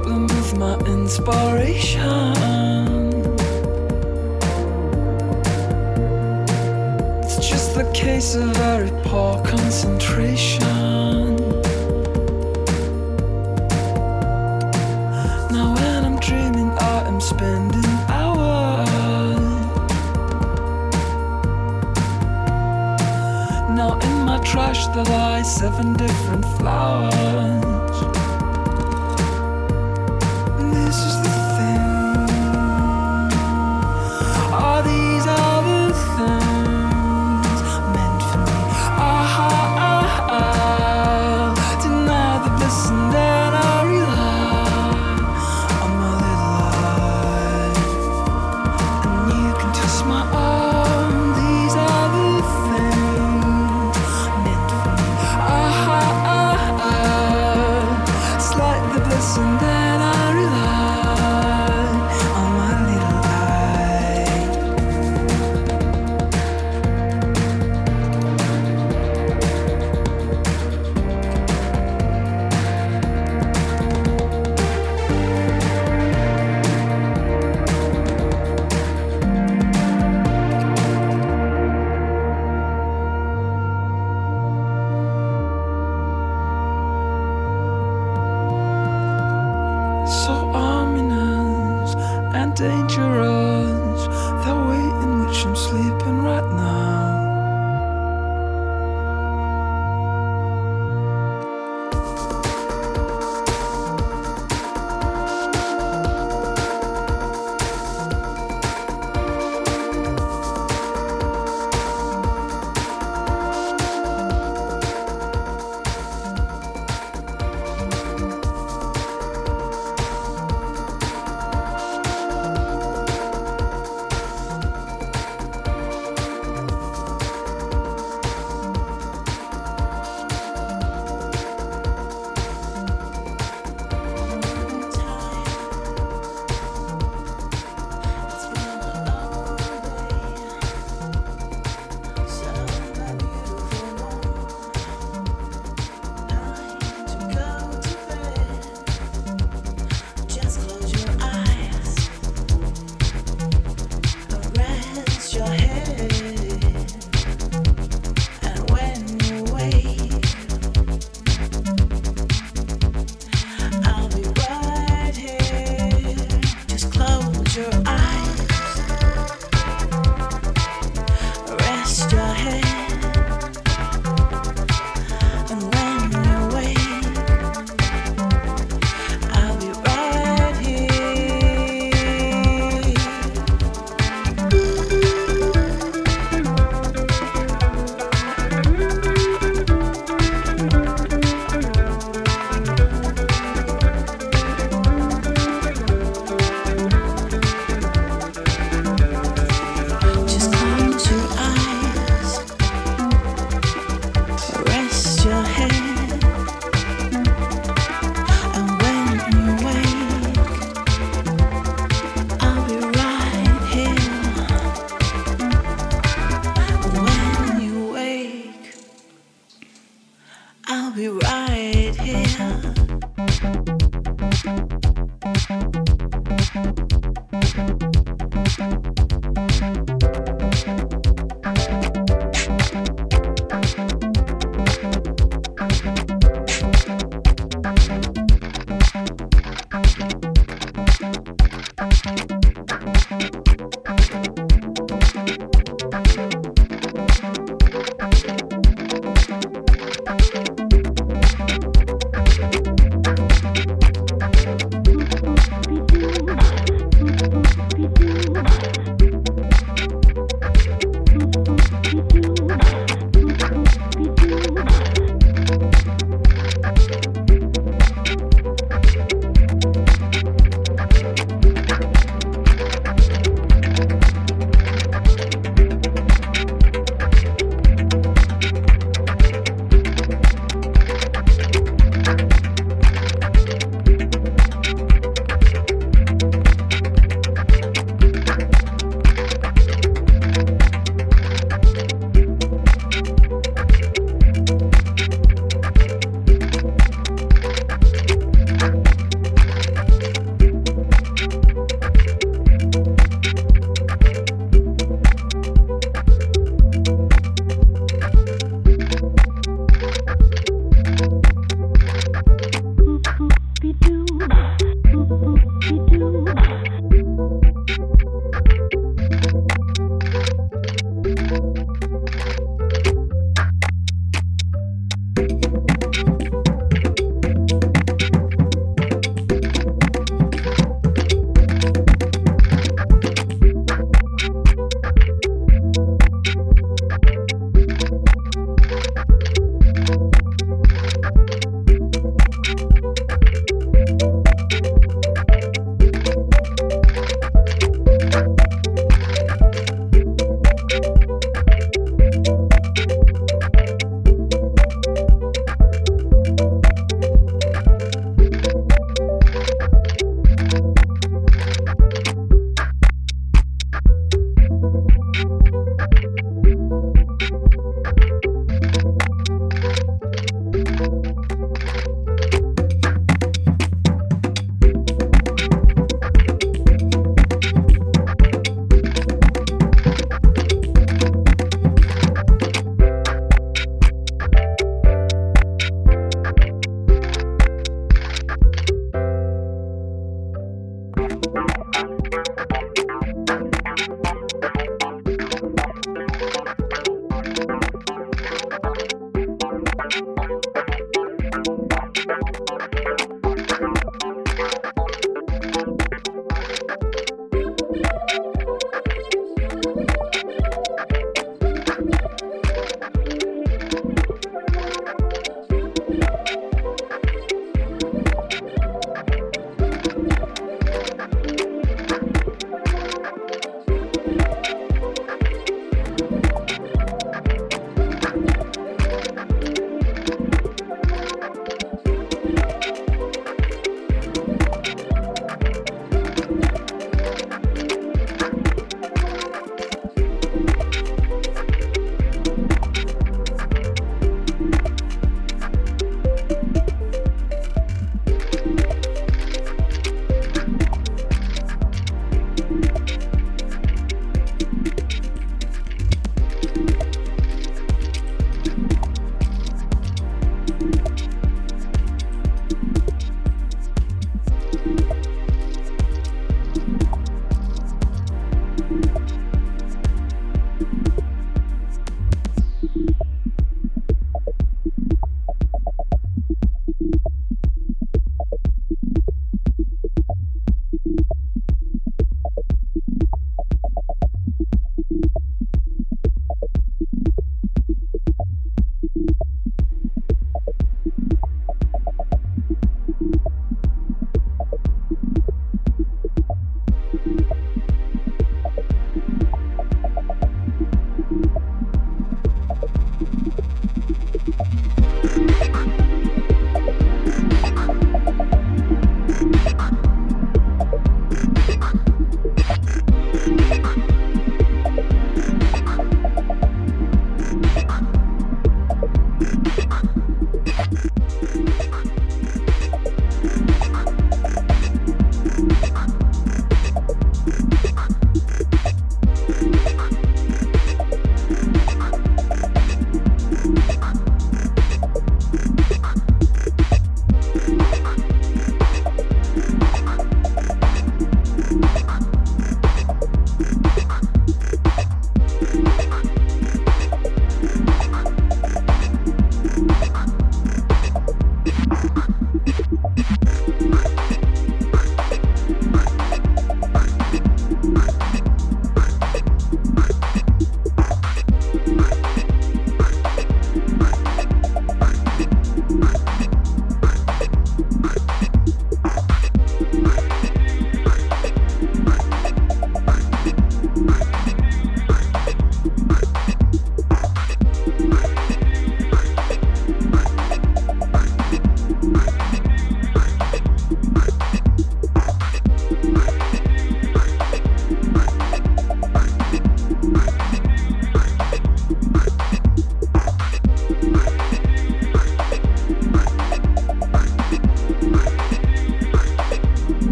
problem with my inspiration. It's just the case of very poor concentration. Now, when I'm dreaming, I am spending hours. Now, in my trash, there lie seven different flowers.